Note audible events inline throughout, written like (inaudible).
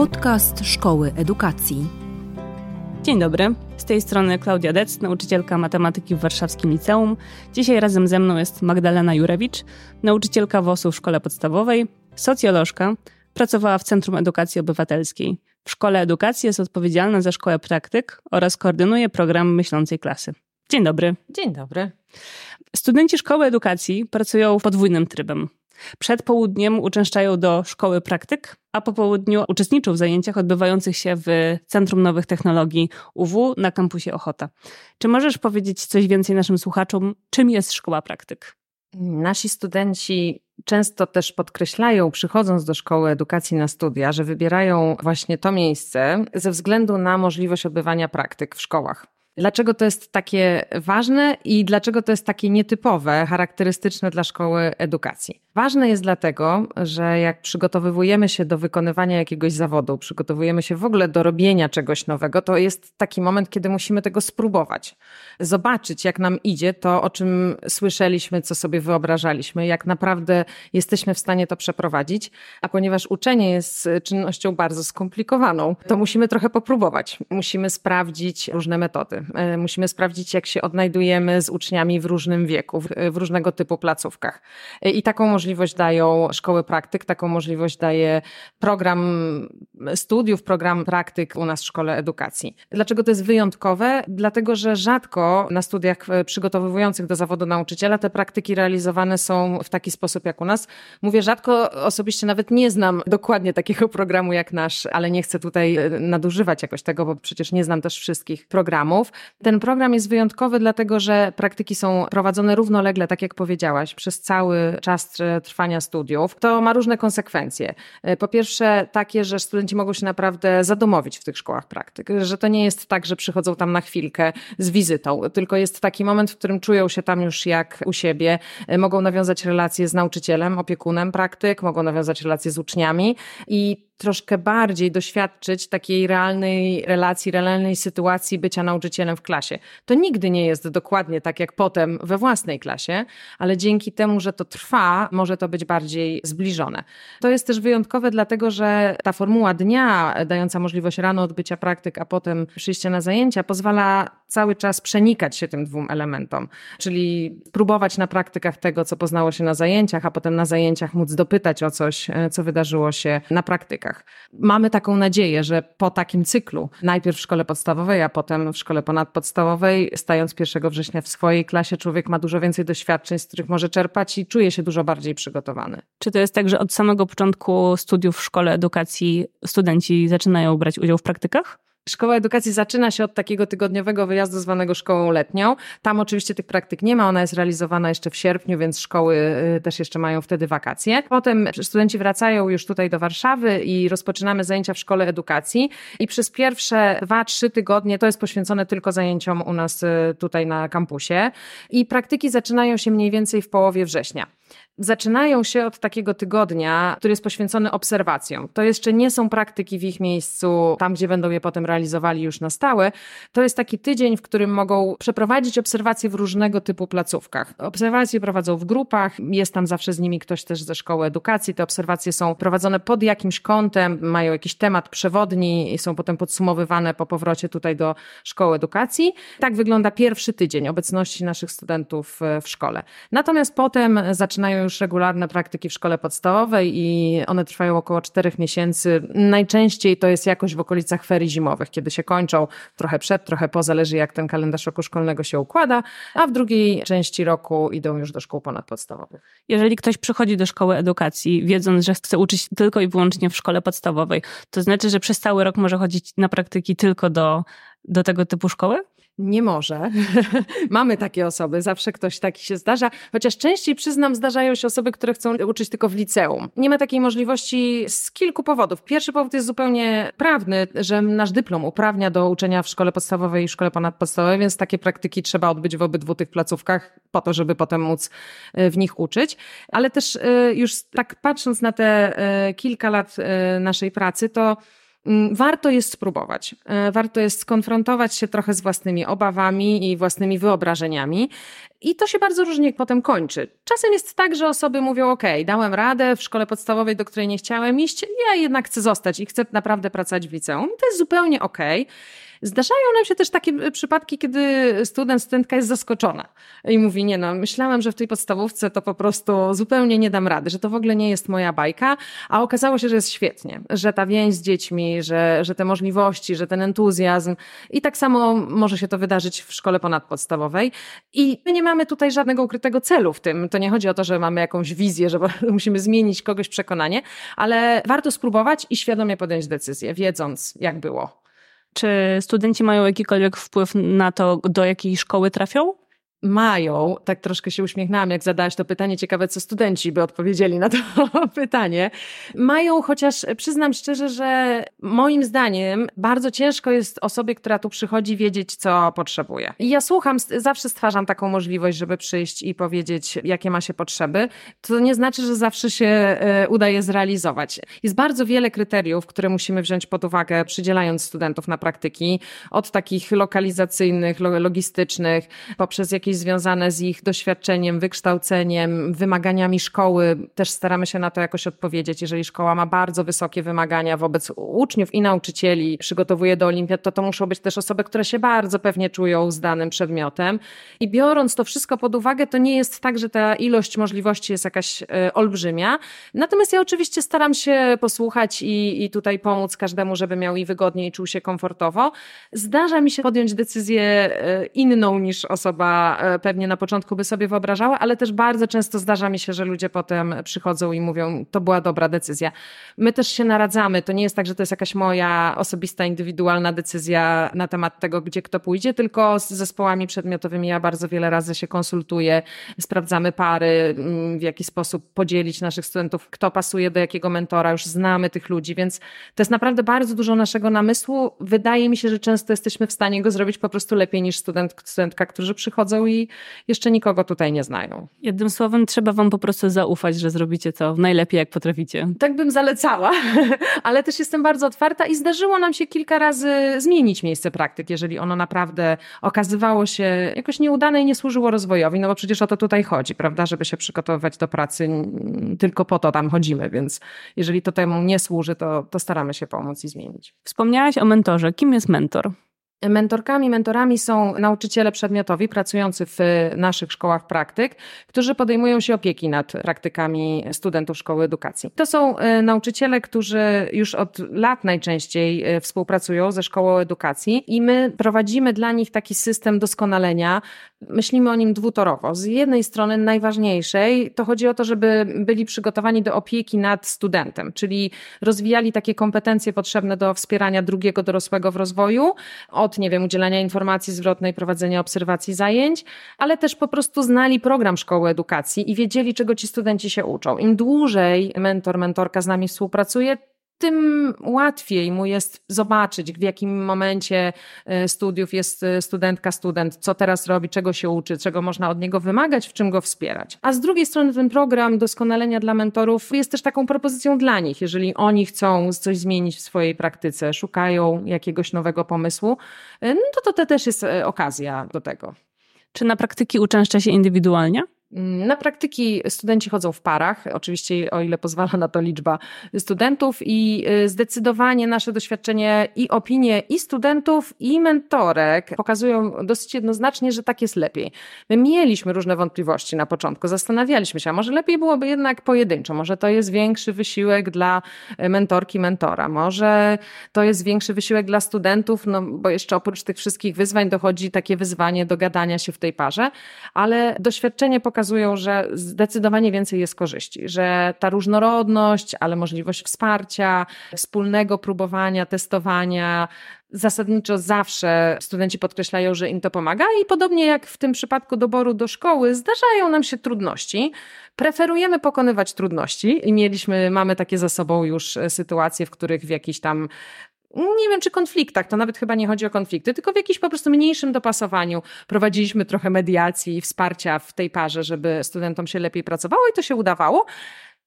Podcast Szkoły Edukacji. Dzień dobry, z tej strony Klaudia Dec, nauczycielka matematyki w Warszawskim Liceum. Dzisiaj razem ze mną jest Magdalena Jurewicz, nauczycielka WOS-u w szkole podstawowej, socjolożka, pracowała w Centrum Edukacji Obywatelskiej. W Szkole Edukacji jest odpowiedzialna za szkołę praktyk oraz koordynuje program Myślącej Klasy. Dzień dobry. Dzień dobry. Studenci Szkoły Edukacji pracują podwójnym trybem. Przed południem uczęszczają do szkoły praktyk, a po południu uczestniczą w zajęciach odbywających się w Centrum Nowych Technologii UW na kampusie Ochota. Czy możesz powiedzieć coś więcej naszym słuchaczom, czym jest szkoła praktyk? Nasi studenci często też podkreślają, przychodząc do szkoły edukacji na studia, że wybierają właśnie to miejsce ze względu na możliwość odbywania praktyk w szkołach. Dlaczego to jest takie ważne i dlaczego to jest takie nietypowe, charakterystyczne dla szkoły edukacji? Ważne jest dlatego, że jak przygotowujemy się do wykonywania jakiegoś zawodu, przygotowujemy się w ogóle do robienia czegoś nowego, to jest taki moment, kiedy musimy tego spróbować. Zobaczyć, jak nam idzie to, o czym słyszeliśmy, co sobie wyobrażaliśmy, jak naprawdę jesteśmy w stanie to przeprowadzić. A ponieważ uczenie jest czynnością bardzo skomplikowaną, to musimy trochę popróbować. Musimy sprawdzić różne metody. E, musimy sprawdzić, jak się odnajdujemy z uczniami w różnym wieku, w różnego typu placówkach. E, I taką możliwość dają szkoły praktyk, taką możliwość daje program studiów, program praktyk u nas w Szkole Edukacji. Dlaczego to jest wyjątkowe? Dlatego, że rzadko na studiach e, przygotowujących do zawodu nauczyciela te praktyki realizowane są w taki sposób jak u nas. Mówię rzadko, osobiście nawet nie znam dokładnie takiego programu jak nasz, ale nie chcę tutaj nadużywać jakoś tego, bo przecież nie znam też wszystkich programów. Ten program jest wyjątkowy, dlatego że praktyki są prowadzone równolegle, tak jak powiedziałaś, przez cały czas trwania studiów. To ma różne konsekwencje. E, po pierwsze, takie, że studenci mogą się naprawdę zadomowić w tych szkołach praktyk, że to nie jest tak, że przychodzą tam na chwilkę z wizytą, tylko jest taki moment, w którym czują się tam już jak u siebie, e, mogą nawiązać relacje z nauczycielem, opiekunem praktyk, mogą nawiązać relacje z uczniami i troszkę bardziej doświadczyć takiej realnej relacji, realnej sytuacji bycia nauczycielem w klasie. To nigdy nie jest dokładnie tak jak potem we własnej klasie, ale dzięki temu, że to trwa, może to być bardziej zbliżone. To jest też wyjątkowe, dlatego że ta formuła dnia, dająca możliwość rano odbycia praktyk, a potem przyjścia na zajęcia, pozwala cały czas przenikać się tym dwóm elementom, czyli próbować na praktykach tego, co poznało się na zajęciach, a potem na zajęciach móc dopytać o coś, e, co wydarzyło się na praktykach. Mamy taką nadzieję, że po takim cyklu, najpierw w szkole podstawowej, a potem w szkole ponadpodstawowej, stając 1 września w swojej klasie, człowiek ma dużo więcej doświadczeń, z których może czerpać i czuje się dużo bardziej przygotowany. Czy to jest tak, że od samego początku studiów w szkole edukacji studenci zaczynają brać udział w praktykach? Szkoła edukacji zaczyna się od takiego tygodniowego wyjazdu zwanego szkołą letnią. Tam oczywiście tych praktyk nie ma, ona jest realizowana jeszcze w sierpniu, więc szkoły y, też jeszcze mają wtedy wakacje. Potem studenci wracają już tutaj do Warszawy i rozpoczynamy zajęcia w szkole edukacji i przez pierwsze dwa, trzy tygodnie to jest poświęcone tylko zajęciom u nas y, tutaj na kampusie i praktyki zaczynają się mniej więcej w połowie września zaczynają się od takiego tygodnia, który jest poświęcony obserwacjom. To jeszcze nie są praktyki w ich miejscu, tam gdzie będą je potem realizowali już na stałe. To jest taki tydzień, w którym mogą przeprowadzić obserwacje w różnego typu placówkach. Obserwacje prowadzą w grupach, jest tam zawsze z nimi ktoś też ze szkoły edukacji. Te obserwacje są prowadzone pod jakimś kątem, mają jakiś temat przewodni i są potem podsumowywane po powrocie tutaj do szkoły edukacji. Tak wygląda pierwszy tydzień obecności naszych studentów w szkole. Natomiast potem zaczynają już regularne praktyki w szkole podstawowej i one trwają około czterech miesięcy. Najczęściej to jest jakoś w okolicach ferii zimowych, kiedy się kończą trochę przed, trochę po, zależy jak ten kalendarz roku szkolnego się układa, a w drugiej części roku idą już do szkół ponadpodstawowych. Jeżeli ktoś przychodzi do szkoły edukacji, wiedząc, że chce uczyć tylko i wyłącznie w szkole podstawowej, to znaczy, że przez cały rok może chodzić na praktyki tylko do, do tego typu szkoły? Nie może. (laughs) Mamy takie osoby, zawsze ktoś taki się zdarza, chociaż częściej przyznam, zdarzają się osoby, które chcą uczyć tylko w liceum. Nie ma takiej możliwości z kilku powodów. Pierwszy powód jest zupełnie prawny, że nasz dyplom uprawnia do uczenia w szkole podstawowej i szkole ponadpodstawowej, więc takie praktyki trzeba odbyć w obydwu tych placówkach po to, żeby potem móc e, w nich uczyć. Ale też e, już tak patrząc na te e, kilka lat naszej pracy, to warto jest spróbować. E, warto jest skonfrontować się trochę z własnymi obawami i własnymi wyobrażeniami. I to się bardzo różnie potem kończy. Czasem jest tak, że osoby mówią: OK, dałem radę w szkole podstawowej, do której nie chciałem iść, ja jednak chcę zostać i chcę naprawdę pracować w liceum. To jest zupełnie OK. Zdarzają nam się też takie e, przypadki, kiedy student, studentka jest zaskoczona i mówi, nie no, myślałem, że w tej podstawówce to po prostu zupełnie nie dam rady, że to w ogóle nie jest moja bajka, a okazało się, że jest świetnie, że ta więź z dziećmi, że, że te możliwości, że ten entuzjazm i tak samo może się to wydarzyć w szkole ponadpodstawowej i my nie mamy tutaj żadnego ukrytego celu w tym. To nie chodzi o to, że mamy jakąś wizję, że (laughs) musimy zmienić kogoś przekonanie, ale warto spróbować i świadomie podjąć decyzję, wiedząc jak było. Czy studenci mają jakikolwiek wpływ na to, do jakiej szkoły trafią? Mają, tak troszkę się uśmiechnęłam, jak zadałaś to pytanie, ciekawe co studenci by odpowiedzieli na to (laughs) pytanie, mają, chociaż przyznam szczerze, że moim zdaniem bardzo ciężko jest osobie, która tu przychodzi, wiedzieć, co potrzebuje. I ja słucham, zawsze stwarzam taką możliwość, żeby przyjść i powiedzieć, jakie ma się potrzeby. To nie znaczy, że zawsze się e, uda je zrealizować. Jest bardzo wiele kryteriów, które musimy wziąć pod uwagę, przydzielając studentów na praktyki, od takich lokalizacyjnych, logistycznych, poprzez jakieś jakieś związane z ich doświadczeniem, wykształceniem, wymaganiami szkoły. Też staramy się na to jakoś odpowiedzieć. Jeżeli szkoła ma bardzo wysokie wymagania wobec uczniów i nauczycieli, przygotowuje do olimpiad, to to muszą być też osoby, które się bardzo pewnie czują z danym przedmiotem. I biorąc to wszystko pod uwagę, to nie jest tak, że ta ilość możliwości jest jakaś e, olbrzymia. Natomiast ja oczywiście staram się posłuchać i, i tutaj pomóc każdemu, żeby miał i wygodnie i czuł się komfortowo. Zdarza mi się podjąć decyzję e, inną niż osoba pewnie na początku by sobie wyobrażała, ale też bardzo często zdarza mi się, że ludzie potem przychodzą i mówią, to była dobra decyzja. My też się naradzamy. To nie jest tak, że to jest jakaś moja osobista, indywidualna decyzja na temat tego, gdzie kto pójdzie, tylko z zespołami przedmiotowymi ja bardzo wiele razy się konsultuję, sprawdzamy pary, mm, w jaki sposób podzielić naszych studentów, kto pasuje do jakiego mentora, już znamy tych ludzi, więc to jest naprawdę bardzo dużo naszego namysłu. Wydaje mi się, że często jesteśmy w stanie go zrobić po prostu lepiej niż student, studentka, którzy przychodzą i jeszcze nikogo tutaj nie znają. Jednym słowem, trzeba wam po prostu zaufać, że zrobicie to najlepiej, jak potraficie. Tak bym zalecała, (laughs) ale też jestem bardzo otwarta i zdarzyło nam się kilka razy zmienić miejsce praktyk, jeżeli ono naprawdę okazywało się jakoś nieudane i nie służyło rozwojowi, no bo przecież o to tutaj chodzi, prawda, żeby się przygotowywać do pracy, tylko po to tam chodzimy, więc jeżeli to temu nie służy, to, to staramy się pomóc i zmienić. Wspomniałaś o mentorze. Kim jest mentor? Mentorkami, mentorami są nauczyciele przedmiotowi pracujący w naszych szkołach praktyk, którzy podejmują się opieki nad praktykami studentów szkoły edukacji. To są e, nauczyciele, którzy już od lat najczęściej e, współpracują ze szkołą edukacji i my prowadzimy dla nich taki system doskonalenia. Myślimy o nim dwutorowo. Z jednej strony najważniejszej to chodzi o to, żeby byli przygotowani do opieki nad studentem, czyli rozwijali takie kompetencje potrzebne do wspierania drugiego dorosłego w rozwoju, od nie wiem, udzielania informacji zwrotnej, prowadzenia obserwacji zajęć, ale też po prostu znali program szkoły edukacji i wiedzieli, czego ci studenci się uczą. Im dłużej mentor, mentorka z nami współpracuje, tym łatwiej mu jest zobaczyć, w jakim momencie e, studiów jest e, studentka, student, co teraz robi, czego się uczy, czego można od niego wymagać, w czym go wspierać. A z drugiej strony ten program doskonalenia dla mentorów jest też taką propozycją dla nich, jeżeli oni chcą coś zmienić w swojej praktyce, szukają jakiegoś nowego pomysłu, e, no to to też jest okazja do tego. Czy na praktyki uczęszcza się indywidualnie? Mm, na praktyki studenci chodzą w parach, oczywiście o ile pozwala na to liczba studentów. I y, zdecydowanie nasze doświadczenie i opinie i studentów i mentorek pokazują dosyć jednoznacznie, że tak jest lepiej. My mieliśmy różne wątpliwości na początku, zastanawialiśmy się, a może lepiej byłoby jednak pojedynczo, może to jest większy wysiłek dla y, mentorki, mentora, może to jest większy wysiłek dla studentów, no bo jeszcze oprócz tych wszystkich wyzwań dochodzi takie wyzwanie do gadania się w tej parze, ale doświadczenie pokazuje, pokazują, że zdecydowanie więcej jest korzyści, że ta różnorodność, ale możliwość wsparcia, wspólnego próbowania, testowania, zasadniczo zawsze studenci podkreślają, że im to pomaga i podobnie jak w tym przypadku doboru do szkoły, zdarzają nam się trudności. Preferujemy pokonywać trudności i mieliśmy, mamy takie za sobą już sytuacje, w których w jakiś tam nie wiem czy konfliktach, to nawet chyba nie chodzi o konflikty, tylko w jakimś po prostu mniejszym dopasowaniu prowadziliśmy trochę mediacji i wsparcia w tej parze, żeby studentom się lepiej pracowało i to się udawało.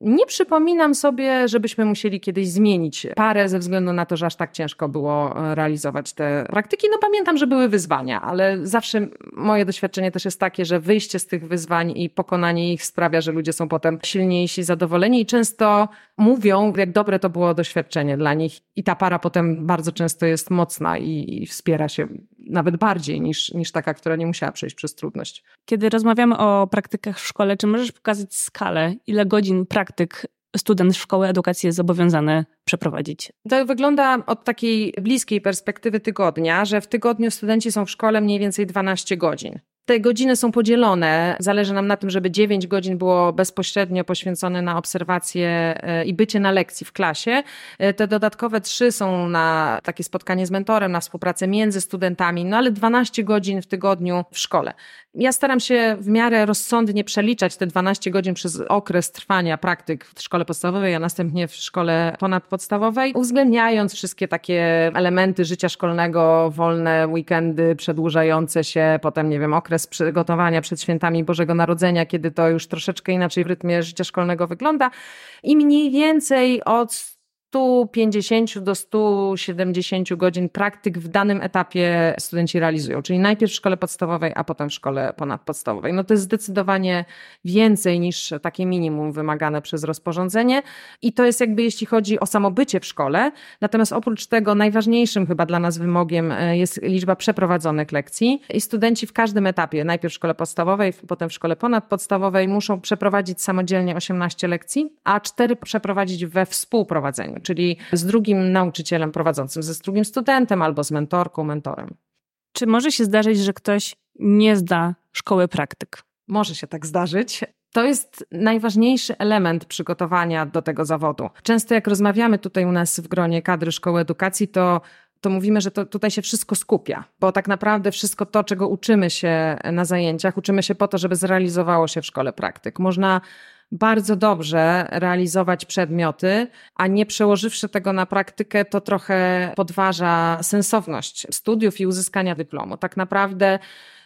Nie przypominam sobie, żebyśmy musieli kiedyś zmienić parę ze względu na to, że aż tak ciężko było e, realizować te praktyki. No pamiętam, że były wyzwania, ale zawsze moje doświadczenie też jest takie, że wyjście z tych wyzwań i pokonanie ich sprawia, że ludzie są potem silniejsi, zadowoleni i często mówią, jak dobre to było doświadczenie dla nich i ta para potem bardzo często jest mocna i, i wspiera się nawet bardziej niż, niż taka, która nie musiała przejść przez trudność. Kiedy rozmawiamy o praktykach w szkole, czy możesz pokazać skalę, ile godzin praktyk student szkoły edukacji jest zobowiązany przeprowadzić? To wygląda od takiej bliskiej perspektywy tygodnia, że w tygodniu studenci są w szkole mniej więcej 12 godzin. Te godziny są podzielone. Zależy nam na tym, żeby 9 godzin było bezpośrednio poświęcone na obserwacje e, i bycie na lekcji w klasie. E, te dodatkowe 3 są na takie spotkanie z mentorem, na współpracę między studentami, no ale 12 godzin w tygodniu w szkole. Ja staram się w miarę rozsądnie przeliczać te 12 godzin przez okres trwania praktyk w szkole podstawowej, a następnie w szkole ponadpodstawowej, uwzględniając wszystkie takie elementy życia szkolnego, wolne weekendy przedłużające się, potem nie wiem, okres przygotowania przed świętami Bożego Narodzenia, kiedy to już troszeczkę inaczej w rytmie życia szkolnego wygląda. I mniej więcej od 150 do 170 godzin praktyk w danym etapie studenci realizują, czyli najpierw w szkole podstawowej, a potem w szkole ponadpodstawowej. No to jest zdecydowanie więcej niż takie minimum wymagane przez rozporządzenie i to jest jakby jeśli chodzi o samobycie w szkole. Natomiast oprócz tego najważniejszym chyba dla nas wymogiem e, jest liczba przeprowadzonych lekcji i studenci w każdym etapie, najpierw w szkole podstawowej, potem w szkole ponadpodstawowej muszą przeprowadzić samodzielnie 18 lekcji, a 4 przeprowadzić we współprowadzeniu czyli z drugim nauczycielem prowadzącym, ze drugim studentem albo z mentorką, mentorem. Czy może się zdarzyć, że ktoś nie zda szkoły praktyk? Może się tak zdarzyć. To jest najważniejszy element przygotowania do tego zawodu. Często jak rozmawiamy tutaj u nas w gronie kadry szkoły edukacji, to to mówimy, że to tutaj się wszystko skupia, bo tak naprawdę wszystko to, czego uczymy się na zajęciach, uczymy się po to, żeby zrealizowało się w szkole praktyk. Można bardzo dobrze realizować przedmioty, a nie przełożywszy tego na praktykę, to trochę podważa sensowność studiów i uzyskania dyplomu. Tak naprawdę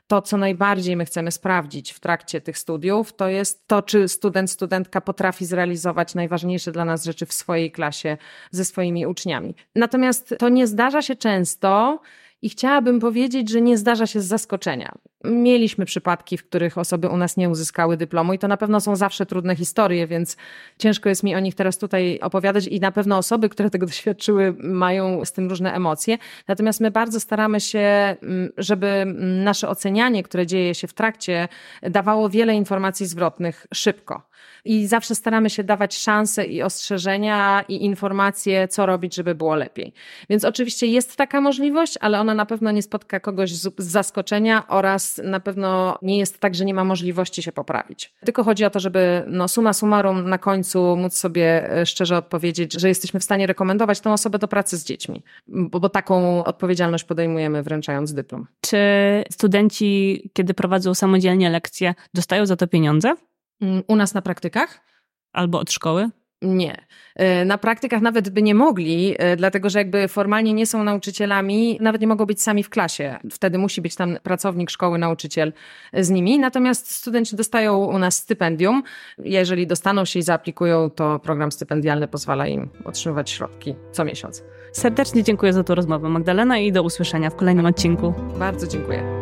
to, co najbardziej my chcemy sprawdzić w trakcie tych studiów, to jest to, czy student, studentka potrafi zrealizować najważniejsze dla nas rzeczy w swojej klasie ze swoimi uczniami. Natomiast to nie zdarza się często i chciałabym powiedzieć, że nie zdarza się z zaskoczenia. Mieliśmy przypadki, w których osoby u nas nie uzyskały dyplomu i to na pewno są zawsze trudne historie, więc ciężko jest mi o nich teraz tutaj opowiadać i na pewno osoby, które tego doświadczyły, mają z tym różne emocje. Natomiast my bardzo staramy się, mm, żeby nasze ocenianie, które dzieje się w trakcie, dawało wiele informacji zwrotnych szybko. I zawsze staramy się dawać szanse i ostrzeżenia i informacje, co robić, żeby było lepiej. Więc oczywiście jest taka możliwość, ale ona na pewno nie spotka kogoś z zaskoczenia oraz na pewno nie jest tak, że nie ma możliwości się poprawić. Tylko chodzi o to, żeby no summa summarum na końcu móc sobie e, szczerze odpowiedzieć, że jesteśmy w stanie rekomendować tę osobę do pracy z dziećmi, bo, bo taką odpowiedzialność podejmujemy wręczając dyplom. Czy studenci, kiedy prowadzą samodzielnie lekcje, dostają za to pieniądze? Mm, u nas na praktykach? Albo od szkoły? Nie. E, na praktykach nawet by nie mogli, e, dlatego że jakby formalnie nie są nauczycielami, nawet nie mogą być sami w klasie. Wtedy musi być tam pracownik szkoły, nauczyciel z nimi. Natomiast studenci dostają u nas stypendium. Jeżeli dostaną się i zaaplikują, to program stypendialny pozwala im otrzymywać środki co miesiąc. Serdecznie dziękuję za tę rozmowę, Magdalena, i do usłyszenia w kolejnym odcinku. Bardzo dziękuję.